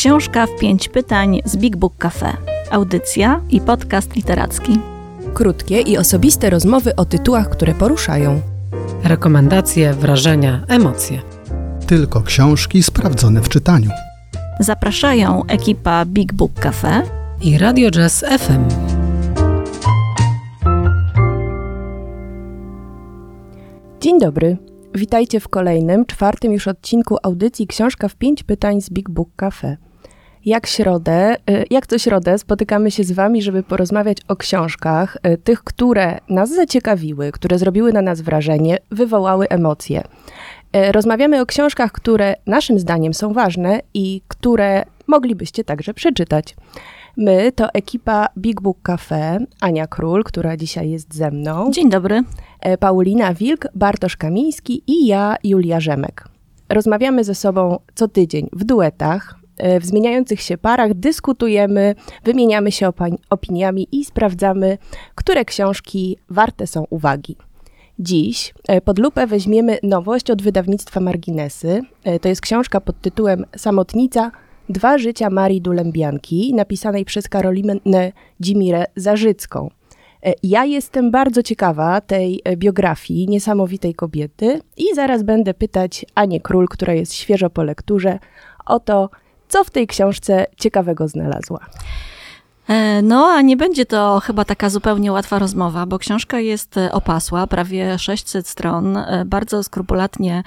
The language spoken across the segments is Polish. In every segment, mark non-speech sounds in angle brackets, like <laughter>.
Książka w pięć pytań z Big Book Cafe. Audycja i podcast literacki. Krótkie i osobiste rozmowy o tytułach, które poruszają. Rekomendacje, wrażenia, emocje. Tylko książki sprawdzone w czytaniu. Zapraszają ekipa Big Book Cafe i Radio Jazz FM. Dzień dobry. Witajcie w kolejnym, czwartym już odcinku audycji Książka w pięć pytań z Big Book Cafe. Jak środę, y, jak co środę spotykamy się z wami, żeby porozmawiać o książkach, y, tych, które nas zaciekawiły, które zrobiły na nas wrażenie, wywołały emocje. Y, rozmawiamy o książkach, które naszym zdaniem są ważne i które moglibyście także przeczytać. My to ekipa Big Book Cafe, Ania Król, która dzisiaj jest ze mną. Dzień dobry. Paulina Wilk, Bartosz Kamiński i ja, Julia Rzemek. Rozmawiamy ze sobą co tydzień w duetach, w zmieniających się parach, dyskutujemy, wymieniamy się opiniami i sprawdzamy, które książki warte są uwagi. Dziś e, pod lupę weźmiemy nowość od wydawnictwa Marginesy. To jest książka pod tytułem Samotnica – Dwa życia Marii Dulembianki, napisanej przez Karolinę Dzimirę Zarzycką. E, ja jestem bardzo ciekawa tej e, biografii niesamowitej kobiety i zaraz będę pytać Anię Król, która jest świeżo po lekturze, o to, co w tej książce ciekawego znalazła. E, no, a nie będzie to chyba taka zupełnie łatwa rozmowa, bo książka jest e, opasła, prawie 600 stron, e, bardzo skrupulatnie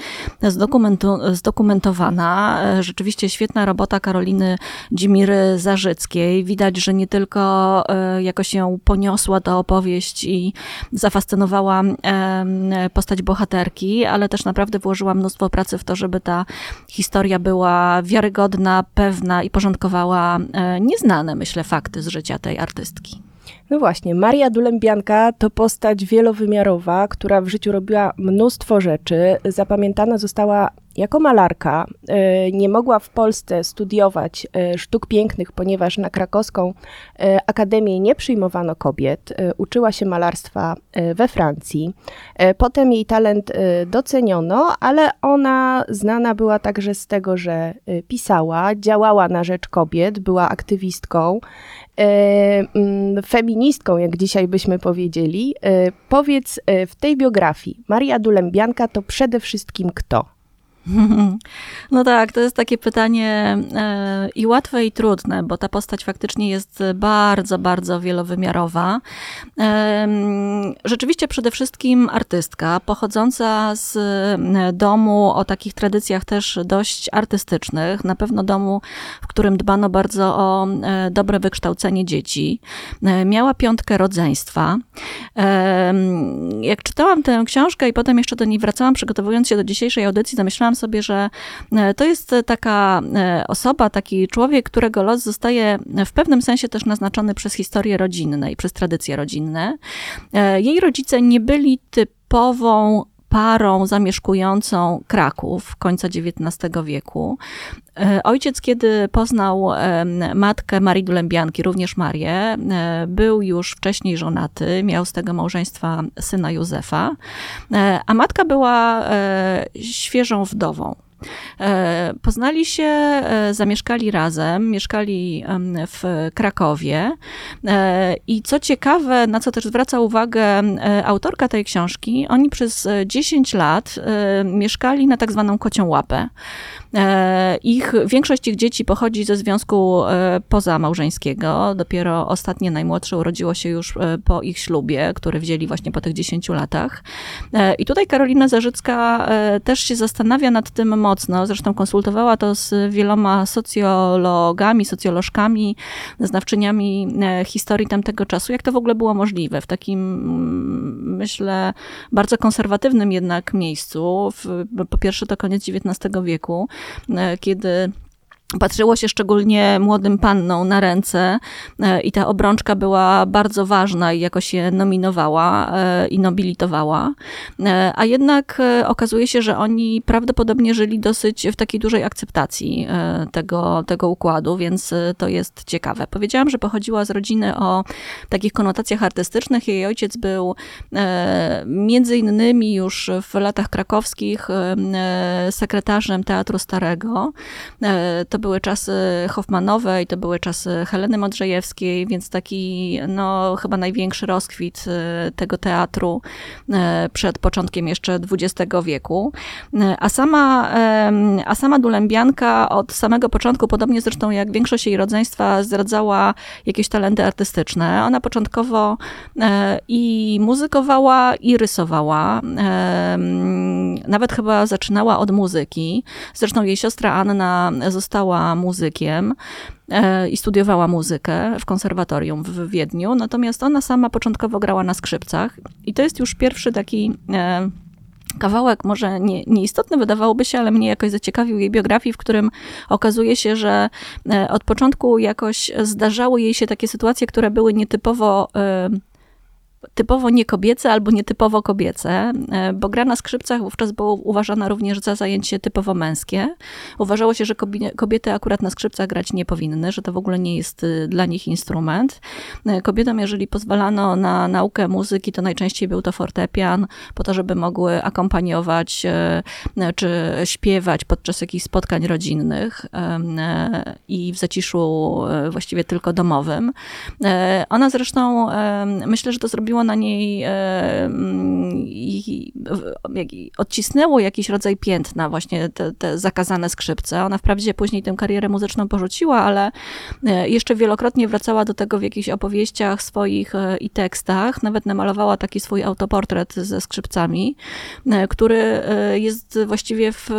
zdokumentowana. Rzeczywiście świetna robota Karoliny Dzimiry Zarzyckiej. Widać, że nie tylko jakoś ją poniosła ta opowieść i zafascynowała postać bohaterki, ale też naprawdę włożyła mnóstwo pracy w to, żeby ta historia była wiarygodna, pewna i porządkowała nieznane, myślę, fakty z życia tej artystki. No właśnie, Maria Dulembianka to postać wielowymiarowa, która w życiu robiła mnóstwo rzeczy. Zapamiętana została jako malarka. E, nie mogła w Polsce studiować e, sztuk pięknych, ponieważ na krakowską e, akademię nie przyjmowano kobiet. Uczyła się malarstwa we Francji. Potem jej talent doceniono, ale ona znana była także z tego, że pisała, działała na rzecz kobiet, była aktywistką feministką, jak dzisiaj byśmy powiedzieli. Powiedz w tej biografii, Maria Dulembianka to przede wszystkim kto? <laughs> No tak, to jest takie pytanie e, i łatwe, i trudne, bo ta postać faktycznie jest bardzo, bardzo wielowymiarowa. E, rzeczywiście przede wszystkim artystka, pochodząca z e, domu o takich tradycjach też dość artystycznych, na pewno domu, w którym dbano bardzo o dobre wykształcenie dzieci. Miała piątkę rodzeństwa. Jak czytałam tę książkę i potem jeszcze do niej wracałam, przygotowując się do dzisiejszej audycji, zamyślałam pomyślałam sobie, że e, to jest taka e, osoba, taki człowiek, którego los zostaje w pewnym sensie też naznaczony przez historię rodzinne i przez tradycje rodzinne. E, jej rodzice nie byli typową parą zamieszkującą Kraków końca XIX wieku. Ojciec, kiedy poznał matkę Marii Dulembianki, również Marię, był już wcześniej żonaty, miał z tego małżeństwa syna Józefa, a matka była świeżą wdową. E, poznali się, e, zamieszkali razem, mieszkali w Krakowie. E, I co ciekawe, na co też zwraca uwagę autorka tej książki, oni przez 10 lat mieszkali na tak zwaną kocią łapę. Ich, większość ich dzieci pochodzi ze związku pozamałżeńskiego. Dopiero ostatnie najmłodsze urodziło się już po ich ślubie, który wzięli właśnie po tych 10 latach. I tutaj Karolina Zarzycka też się zastanawia nad tym mocno. Zresztą konsultowała to z wieloma socjologami, socjolożkami, znawczyniami historii tamtego czasu, jak to w ogóle było możliwe w takim, mm, myślę, bardzo konserwatywnym jednak miejscu. Po pierwsze, to koniec XIX wieku. E, kiedy Patrzyło się szczególnie młodym panną na ręce e, i ta obrączka była bardzo ważna i jakoś się nominowała e, i nobilitowała. E, a jednak okazuje się, że oni prawdopodobnie żyli dosyć w takiej dużej akceptacji tego, tego układu, więc to jest ciekawe. Powiedziałam, że pochodziła z rodziny o takich konotacjach artystycznych. Jej ojciec był między innymi już w latach krakowskich sekretarzem Teatru Starego. To były czasy Hoffmanowe i to były czasy Heleny Modrzejewskiej, więc taki no, chyba największy rozkwit tego teatru przed początkiem jeszcze XX wieku. A sama, a sama Dulębianka od samego początku, podobnie zresztą jak większość jej rodzeństwa, zdradzała jakieś talenty artystyczne. Ona początkowo i muzykowała, i rysowała. Nawet chyba zaczynała od muzyki. Zresztą jej siostra Anna została muzykiem e, i studiowała muzykę w konserwatorium w Wiedniu, natomiast ona sama początkowo grała na skrzypcach. I to jest już pierwszy taki e, kawałek, może nie, nieistotny wydawałoby się, ale mnie jakoś zaciekawił jej biografii, w którym okazuje się, że e, od początku jakoś zdarzały jej się takie sytuacje, które były nietypowo typowo niekobiece albo nietypowo kobiece, e, bo gra na skrzypcach wówczas była uważana również za zajęcie typowo męskie. Uważało się, że kobiety akurat na skrzypcach grać nie powinny, że to w ogóle nie jest y, dla nich instrument. E, kobietom, jeżeli pozwalano na naukę muzyki, to najczęściej był to fortepian, po to, żeby mogły akompaniować e, czy śpiewać podczas jakichś spotkań rodzinnych i w zaciszu właściwie tylko domowym. Ona zresztą, myślę, że to zrobiła zrobiło na niej, e, odcisnęło jakiś rodzaj piętna, właśnie te, te zakazane skrzypce. Ona wprawdzie później tę karierę muzyczną porzuciła, ale e, jeszcze wielokrotnie wracała do tego w jakichś opowieściach swoich e, i tekstach. Nawet namalowała taki swój autoportret ze skrzypcami, który jest właściwie w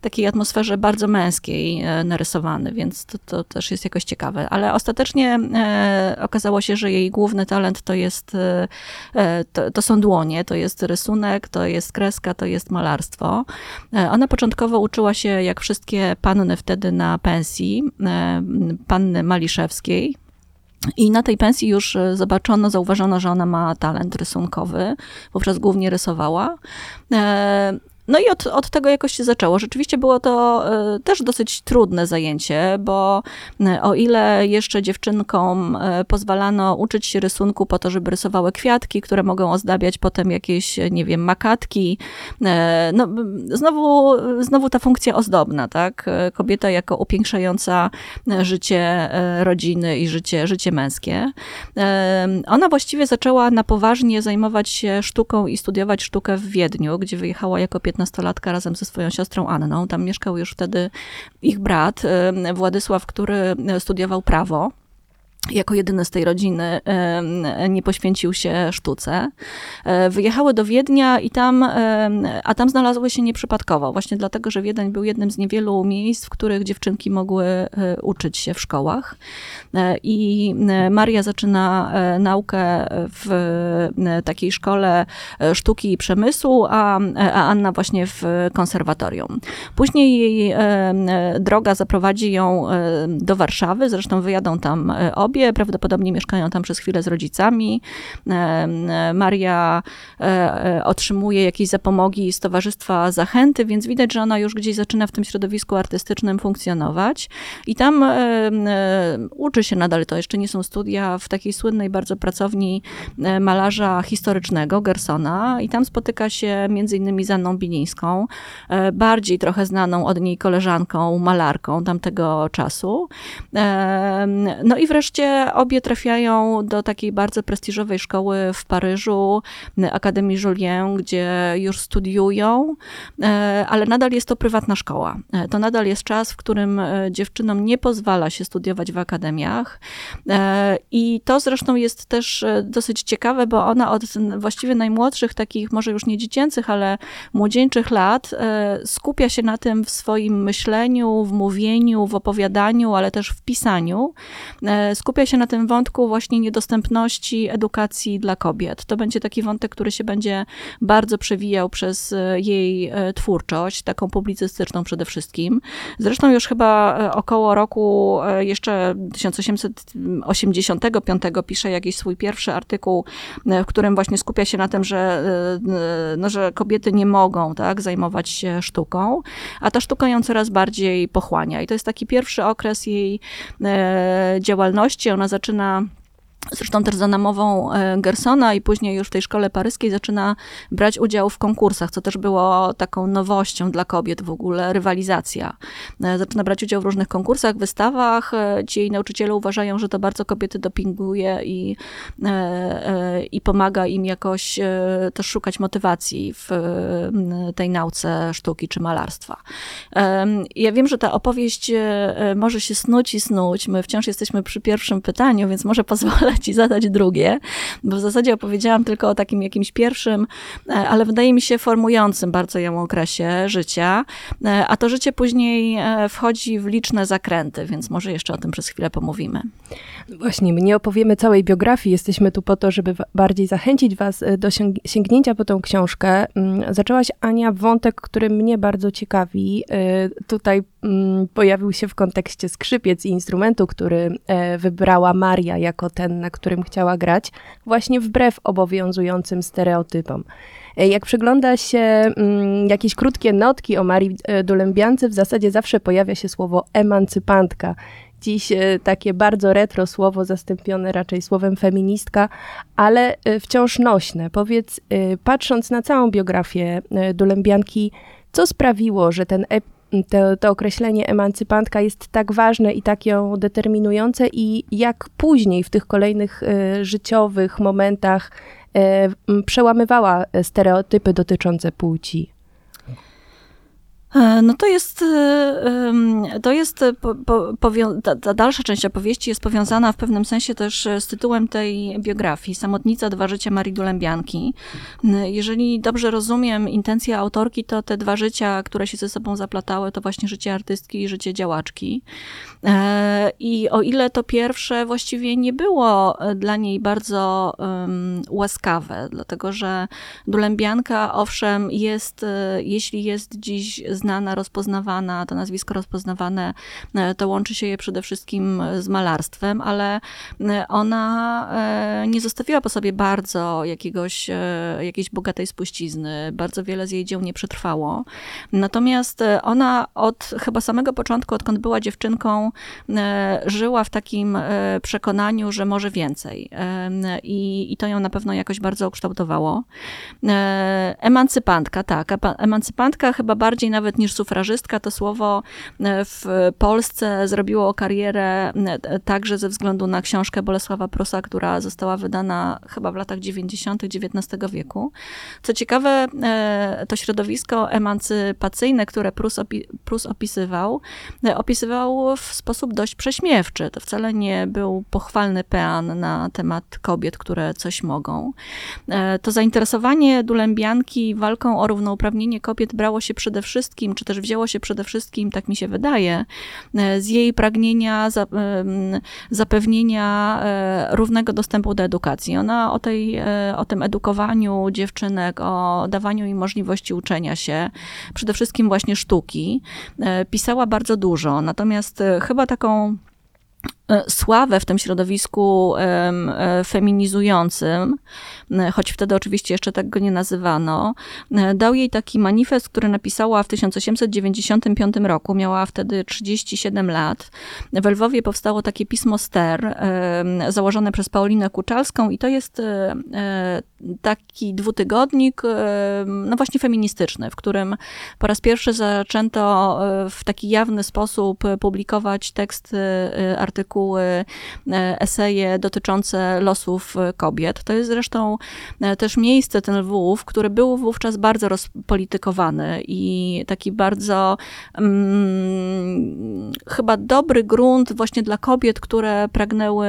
takiej atmosferze bardzo męskiej narysowany, więc to, to też jest jakoś ciekawe. Ale ostatecznie okazało się, że jej główny talent to jest to, to, są dłonie, to jest rysunek, to jest kreska, to jest malarstwo. E, ona początkowo uczyła się, jak wszystkie panny wtedy na pensji, e, panny Maliszewskiej, i na tej pensji już zobaczono, zauważono, że ona ma talent rysunkowy. Wówczas głównie rysowała. No i od, od tego jakoś się zaczęło. Rzeczywiście było to e, też dosyć trudne zajęcie, bo e, o ile jeszcze dziewczynkom e, pozwalano uczyć się rysunku po to, żeby rysowały kwiatki, które mogą ozdabiać potem jakieś, nie wiem, makatki, no znowu, znowu ta funkcja ozdobna, tak? Kobieta jako upiększająca życie rodziny i życie, życie męskie. Ona właściwie zaczęła na poważnie zajmować się sztuką i studiować sztukę w Wiedniu, gdzie wyjechała jako 15 15-latka razem ze swoją siostrą Anną. Tam mieszkał już wtedy ich brat Władysław, który studiował prawo jako jedyny z tej rodziny nie poświęcił się sztuce. E, wyjechały do Wiednia i tam, a tam znalazły się nieprzypadkowo, właśnie dlatego, że Wiedeń był jednym z niewielu miejsc, w których dziewczynki mogły e, uczyć się w szkołach. E, I Maria zaczyna naukę w takiej szkole sztuki i przemysłu, a, a Anna właśnie w konserwatorium. Później jej droga zaprowadzi ją do Warszawy, zresztą wyjadą tam obie, sobie, prawdopodobnie mieszkają tam przez chwilę z rodzicami. Maria e, e, otrzymuje jakieś zapomogi z Towarzystwa Zachęty, więc widać, że ona już gdzieś zaczyna w tym środowisku artystycznym funkcjonować i tam e, uczy się nadal, to jeszcze nie są studia, w takiej słynnej bardzo pracowni malarza historycznego Gersona i tam spotyka się między innymi z Anną Bilińską, bardziej trochę znaną od niej koleżanką, malarką tamtego czasu. No i wreszcie obie trafiają do takiej bardzo prestiżowej szkoły w Paryżu, Akademii Julien, gdzie już studiują, e, ale nadal jest to prywatna szkoła. E, to nadal jest czas, w którym dziewczynom nie pozwala się studiować w akademiach. I to zresztą jest też dosyć ciekawe, bo ona od właściwie najmłodszych, takich może już nie dziecięcych, ale młodzieńczych lat skupia się na tym w swoim myśleniu, w mówieniu, w opowiadaniu, ale też w pisaniu. Skupia skupia się na tym wątku właśnie niedostępności edukacji dla kobiet. To będzie taki wątek, który się będzie bardzo przewijał przez e, jej e, twórczość, taką publicystyczną przede wszystkim. Zresztą już chyba e, około roku jeszcze 1885 pisze jakiś swój pierwszy artykuł, w którym właśnie skupia się na tym, że, no, że kobiety nie mogą tak, zajmować się sztuką, a ta sztuka ją coraz bardziej pochłania. I to jest taki pierwszy okres jej działalności, ona zaczyna Zresztą też za namową e, Gersona i później już w tej szkole paryskiej zaczyna brać udział w konkursach, co też było taką nowością dla kobiet w ogóle, rywalizacja. E, zaczyna brać udział w różnych konkursach, wystawach. E, ci jej nauczyciele uważają, że to bardzo kobiety dopinguje i, i pomaga im jakoś też szukać motywacji w tej nauce sztuki czy malarstwa. Ja wiem, że ta opowieść może się snuć i snuć. My wciąż jesteśmy przy pierwszym pytaniu, więc może <laughs> pozwolę ci zadać drugie, bo w zasadzie opowiedziałam tylko o takim jakimś pierwszym, e, ale wydaje mi się formującym bardzo ją okresie życia, e, a to życie później e, wchodzi w liczne zakręty, więc może jeszcze o tym przez chwilę pomówimy. Właśnie, my nie opowiemy całej biografii, jesteśmy tu po to, żeby bardziej zachęcić was do sięgnięcia po tą książkę. Mm, zaczęłaś, Ania, wątek, który mnie bardzo ciekawi. Tutaj mm, pojawił się w kontekście skrzypiec i instrumentu, który wybrała Maria jako ten, na którym chciała grać, właśnie wbrew obowiązującym stereotypom. E, jak przygląda się mm, jakieś krótkie notki o Marii e, Dulębiance, w zasadzie zawsze pojawia się słowo emancypantka. Dziś e, takie bardzo retro słowo, zastąpione raczej słowem feministka, ale wciąż nośne. Powiedz, patrząc na całą biografię Dulębianki, co sprawiło, że ten to, to określenie emancypantka jest tak ważne i tak ją determinujące i jak później w tych kolejnych y, życiowych momentach y, przełamywała stereotypy dotyczące płci. E, no to jest, e, to jest ta, ta, dalsza część opowieści jest powiązana w pewnym sensie też z tytułem tej biografii, Samotnica, dwa życia Marii Dulębianki. Jeżeli dobrze rozumiem intencję autorki, to te dwa życia, które się ze sobą zaplatały, to właśnie życie artystki i życie działaczki. E, I o ile to pierwsze właściwie nie było dla niej bardzo um, łaskawe, dlatego że Dulębianka, owszem, jest, jeśli jest dziś znana, rozpoznawana, to nazwisko rozpoznawane, e, to łączy się je przede wszystkim z malarstwem, ale e, ona e, nie zostawiła po sobie bardzo jakiegoś, jakiejś bogatej spuścizny. Bardzo wiele z jej dzieł nie przetrwało. Natomiast ona od chyba samego początku, odkąd była dziewczynką, żyła w takim przekonaniu, że może więcej. I, i to ją na pewno jakoś bardzo ukształtowało. Emancypantka, tak. Emancypantka chyba bardziej nawet nawet niż sufrażystka, to słowo e, w Polsce zrobiło karierę e, także ze względu na książkę Bolesława Prusa, która została wydana chyba w latach 90. XIX wieku. Co ciekawe, e, to środowisko emancypacyjne, które Prus, opi Prus opisywał, opisywał w sposób dość prześmiewczy. To wcale nie był pochwalny pean na temat kobiet, które coś mogą. To zainteresowanie Dulębianki walką o równouprawnienie kobiet brało się przede wszystkim wszystkim, czy też wzięło się przede wszystkim, tak mi się wydaje, e, z jej pragnienia zapewnienia e, równego dostępu do edukacji. Ona o, tej, e, o tym edukowaniu dziewczynek, o dawaniu im możliwości uczenia się, przede wszystkim właśnie sztuki, pisała bardzo dużo. Natomiast chyba taką E, sławę w tym środowisku e, feminizującym, e, choć wtedy oczywiście jeszcze tak go nie nazywano, dał jej taki manifest, który napisała w 1895 roku. Miała wtedy 37 lat. W Lwowie powstało takie pismo Ster, założone przez Paulinę Kuczalską i to jest taki dwutygodnik, no właśnie feministyczny, w którym po raz pierwszy zaczęto w taki jawny sposób publikować teksty, artykuły artykuły, e, eseje dotyczące losów e, kobiet. To jest zresztą e, też miejsce, ten Lwów, który był wówczas bardzo rozpolitykowany i taki bardzo hmm, chyba dobry grunt właśnie dla kobiet, które pragnęły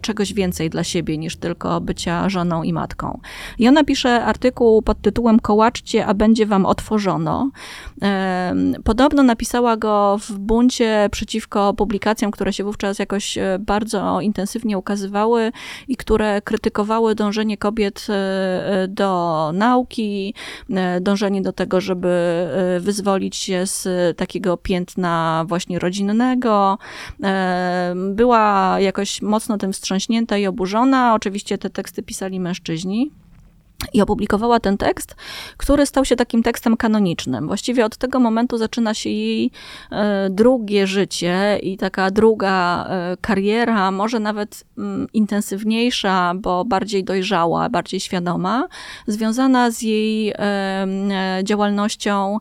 czegoś więcej dla siebie niż tylko bycia żoną i matką. I ona pisze artykuł pod tytułem Kołaczcie, a będzie wam otworzono. Podobno napisała go w buncie przeciwko publikacjom, które się wówczas jakoś e, bardzo intensywnie ukazywały i które krytykowały dążenie kobiet e, e, do nauki, dążenie do tego, żeby wyzwolić się z takiego piętna właśnie rodzinnego. Była jakoś mocno tym wstrząśnięta i oburzona. Oczywiście te teksty pisali mężczyźni. I opublikowała ten tekst, który stał się takim tekstem kanonicznym. Właściwie od tego momentu zaczyna się jej e, drugie życie i taka druga e, kariera, może nawet mm, intensywniejsza, bo bardziej dojrzała, bardziej świadoma, związana z jej e, działalnością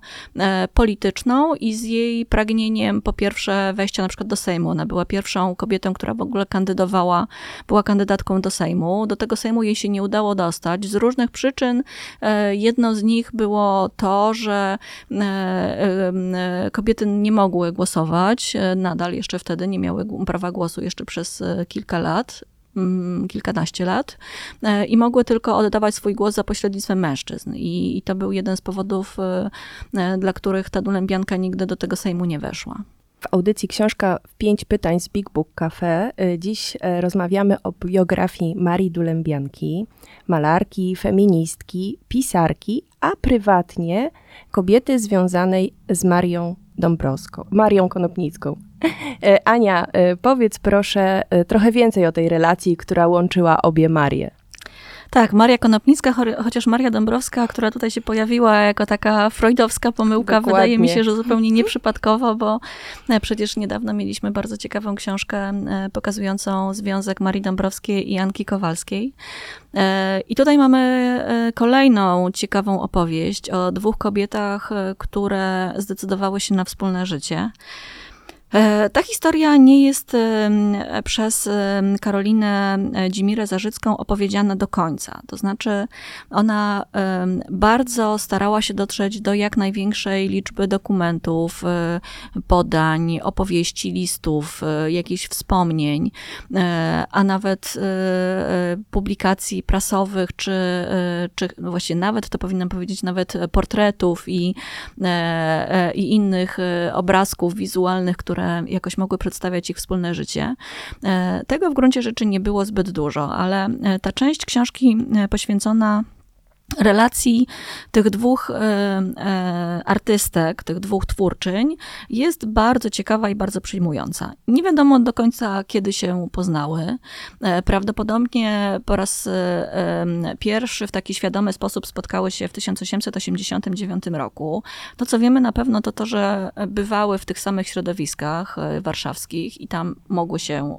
polityczną i z jej pragnieniem po pierwsze wejścia na przykład do Sejmu. Ona była pierwszą kobietą, która w ogóle kandydowała, była kandydatką do Sejmu. Do tego Sejmu jej się nie udało dostać z różnych różnych przyczyn. E, jedno z nich było to, że e, e, kobiety nie mogły głosować, nadal jeszcze wtedy nie miały prawa głosu jeszcze przez kilka lat mm, kilkanaście lat i mogły tylko oddawać swój głos za pośrednictwem mężczyzn. I, I, to był jeden z powodów, dla których ta Dulębianka nigdy do tego Sejmu nie weszła. W audycji Książka w pięć pytań z Big Book Cafe y, dziś e, rozmawiamy o biografii Marii Dulębianki, malarki, feministki, pisarki, a prywatnie kobiety związanej z Marią Dąbrowską, Marią Konopnicką. E, <laughs> Ania, powiedz proszę trochę więcej o tej relacji, która łączyła obie Marie. Tak, Maria Konopnicka, chociaż Maria Dąbrowska, która tutaj się pojawiła jako taka freudowska pomyłka, Dokładnie. wydaje mi się, że zupełnie nieprzypadkowo, bo e, przecież niedawno mieliśmy bardzo ciekawą książkę e, pokazującą związek Marii Dąbrowskiej i Anki Kowalskiej. E, I tutaj mamy kolejną ciekawą opowieść o dwóch kobietach, które zdecydowały się na wspólne życie. E, ta historia nie jest przez Karolinę e, Dzimirę Zarzycką opowiedziana do końca. To znaczy, ona bardzo starała się dotrzeć do jak największej liczby dokumentów, e, podań, opowieści, listów, jakichś wspomnień, a nawet publikacji prasowych, czy, czy właśnie nawet, to powinnam powiedzieć, nawet portretów i, i innych obrazków wizualnych, które które jakoś mogły przedstawiać ich wspólne życie. E, tego w gruncie rzeczy nie było zbyt dużo, ale e, ta część książki e, poświęcona relacji tych dwóch e, e, artystek, tych dwóch twórczyń jest bardzo ciekawa i bardzo przyjmująca. Nie wiadomo do końca, kiedy się poznały. E, prawdopodobnie po raz pierwszy w taki świadomy sposób spotkały się w 1889 roku. To, co wiemy na pewno, to to, że bywały w tych samych środowiskach warszawskich i tam mogły się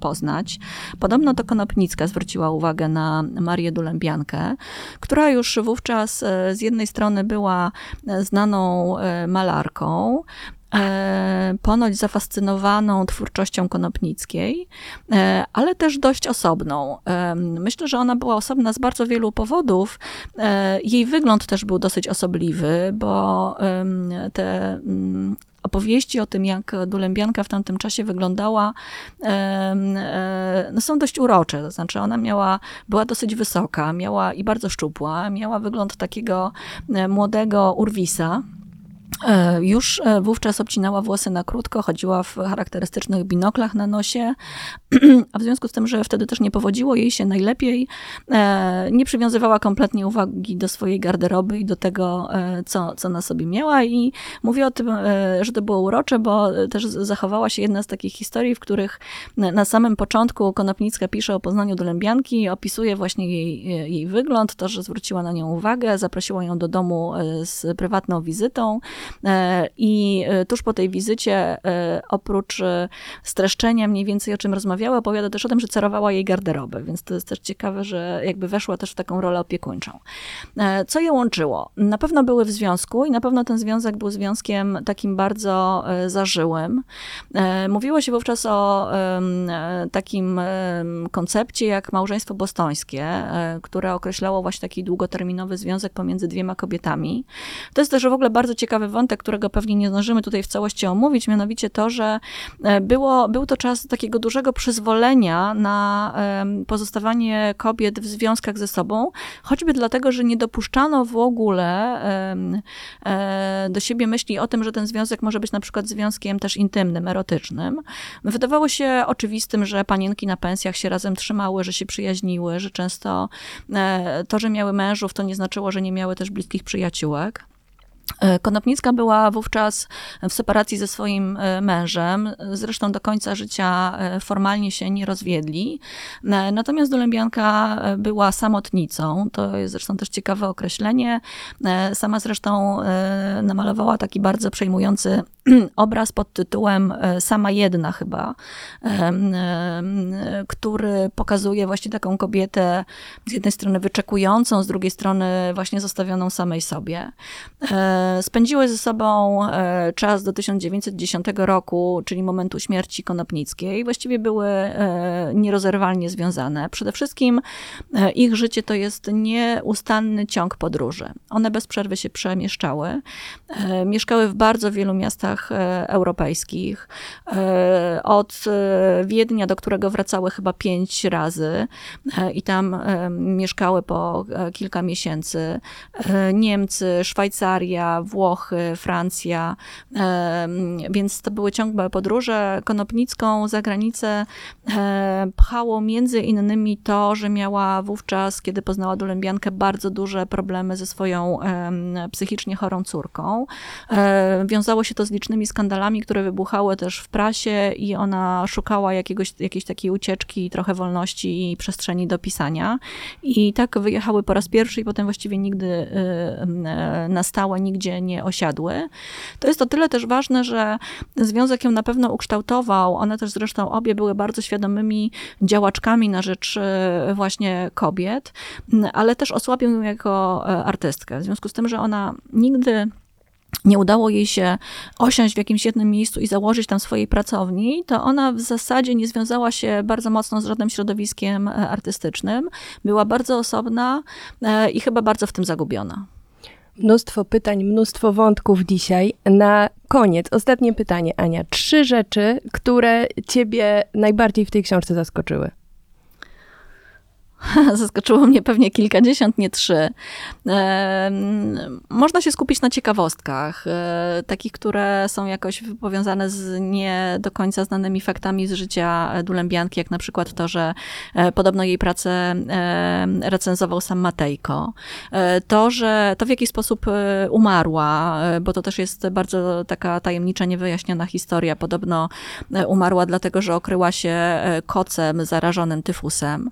poznać. Podobno to Konopnicka zwróciła uwagę na Marię Dulębiankę, która już wówczas e, z jednej strony była e, znaną e, malarką, ponoć zafascynowaną twórczością Konopnickiej, ale też dość osobną. Myślę, że ona była osobna z bardzo wielu powodów. Jej wygląd też był dosyć osobliwy, bo te mm, opowieści o tym, jak Dulębianka w tamtym czasie wyglądała, e, no są dość urocze. To znaczy, ona miała, była dosyć wysoka, miała i bardzo szczupła, miała wygląd takiego e, młodego urwisa. E, już e, wówczas obcinała włosy na krótko, chodziła w charakterystycznych binoklach na nosie, <clears throat> a w związku z tym, że wtedy też nie powodziło jej się najlepiej, e, nie przywiązywała kompletnie uwagi do swojej garderoby i do tego, co, co na sobie miała. I mówię o tym, że to było urocze, bo też zachowała się jedna z takich historii, w których na samym początku Konopnicka pisze o poznaniu Dulębianki, opisuje właśnie jej, jej wygląd, to, że zwróciła na nią uwagę, zaprosiła ją do domu z prywatną wizytą. E, I e, tuż po tej wizycie, e, oprócz streszczenia mniej więcej o czym rozmawiała, opowiada też o tym, że cerowała jej garderobę, więc to jest też ciekawe, że jakby weszła też w taką rolę opiekuńczą. Co je łączyło? Na pewno były w związku i na pewno ten związek był związkiem takim bardzo zażyłym. Mówiło się wówczas o takim koncepcie jak małżeństwo bostońskie, które określało właśnie taki długoterminowy związek pomiędzy dwiema kobietami. To jest też w ogóle bardzo ciekawy wątek, którego pewnie nie zdążymy tutaj w całości omówić, mianowicie to, że e, było, był to czas takiego dużego przyzwolenia na pozostawanie kobiet w związkach ze sobą, choćby dlatego, że nie dopuszczano w ogóle e, do siebie myśli o tym, że ten związek może być na przykład związkiem też intymnym, erotycznym. Wydawało się oczywistym, że panienki na pensjach się razem trzymały, że się przyjaźniły, że często e, to, że miały mężów, to nie znaczyło, że nie miały też bliskich przyjaciółek. E, Konopnicka była wówczas w separacji ze swoim e, mężem. Zresztą do końca życia e, formalnie się nie rozwiedli. Natomiast Dulębianka była samotnicą. To jest zresztą też ciekawe określenie. Sama zresztą namalowała taki bardzo przejmujący <clears throat> obraz pod tytułem Sama jedna chyba, który pokazuje właśnie taką kobietę z jednej strony wyczekującą, z drugiej strony właśnie zostawioną samej sobie. Spędziły ze sobą e, czas do 1910 roku, czyli momentu śmierci Konopnickiej. Właściwie były e, nierozerwalnie związane. Przede wszystkim e, ich życie to jest nieustanny ciąg podróży. One bez przerwy się przemieszczały. Mieszkały w bardzo wielu miastach europejskich. Od Wiednia, do którego wracały chyba pięć razy i tam mieszkały po kilka miesięcy. Niemcy, Szwajcaria, Włochy, Francja, więc to były ciągłe podróże. Konopnicką za granicę pchało między innymi to, że miała wówczas, kiedy poznała Dulębiankę, bardzo duże problemy ze swoją psychicznie chorą córką. Wiązało się to z licznymi skandalami, które wybuchały też w prasie i ona szukała jakiegoś, jakiejś takiej ucieczki, trochę wolności i przestrzeni do pisania. I tak wyjechały po raz pierwszy i potem właściwie nigdy na stałe, nigdzie nigdzie nie osiadły. To jest o tyle też ważne, że związek ją na pewno ukształtował. One też zresztą obie były bardzo świadomymi działaczkami na rzecz e, właśnie kobiet, ale też osłabił ją jako e, artystkę. W związku z tym, że ona nigdy nie udało jej się osiąść w jakimś jednym miejscu i założyć tam swojej pracowni, to ona w zasadzie nie związała się bardzo mocno z żadnym środowiskiem e, artystycznym. Była bardzo osobna i chyba bardzo w tym zagubiona. Mnóstwo pytań, mnóstwo wątków dzisiaj. Na koniec, ostatnie pytanie, Ania. Trzy rzeczy, które ciebie najbardziej w tej książce zaskoczyły. <laughs> Zaskoczyło mnie pewnie kilkadziesiąt, nie trzy. Można się skupić na ciekawostkach, e, takich, które są jakoś powiązane z nie do końca znanymi faktami z życia Dulębianki, jak na przykład to, że e, podobno jej pracę recenzował sam Matejko. E, to, że to w jaki sposób umarła, bo to też jest bardzo taka tajemnicza, niewyjaśniona historia. Podobno umarła dlatego, że okryła się kocem zarażonym tyfusem.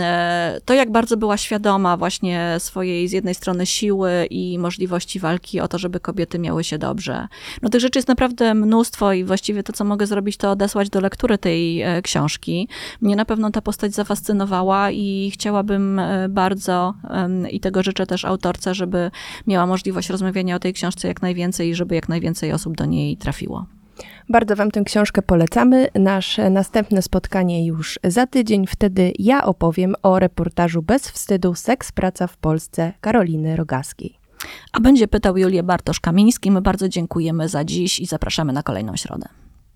E, to jak bardzo była świadoma właśnie swojej z jednej strony siły i możliwości walki o to, żeby kobiety miały się dobrze. No tych rzeczy jest naprawdę mnóstwo i właściwie to, co mogę zrobić, to odesłać do lektury tej e, książki. Mnie na pewno ta postać zafascynowała i chciałabym e, bardzo i tego życzę też autorce, żeby miała możliwość rozmawiania o tej książce jak najwięcej i żeby jak najwięcej osób do niej trafiło. Bardzo Wam tę książkę polecamy. Nasze następne spotkanie już za tydzień. Wtedy ja opowiem o reportażu Bez wstydu Seks, praca w Polsce Karoliny Rogaskiej. A będzie pytał Julię Bartosz-Kamiński. My bardzo dziękujemy za dziś i zapraszamy na kolejną środę.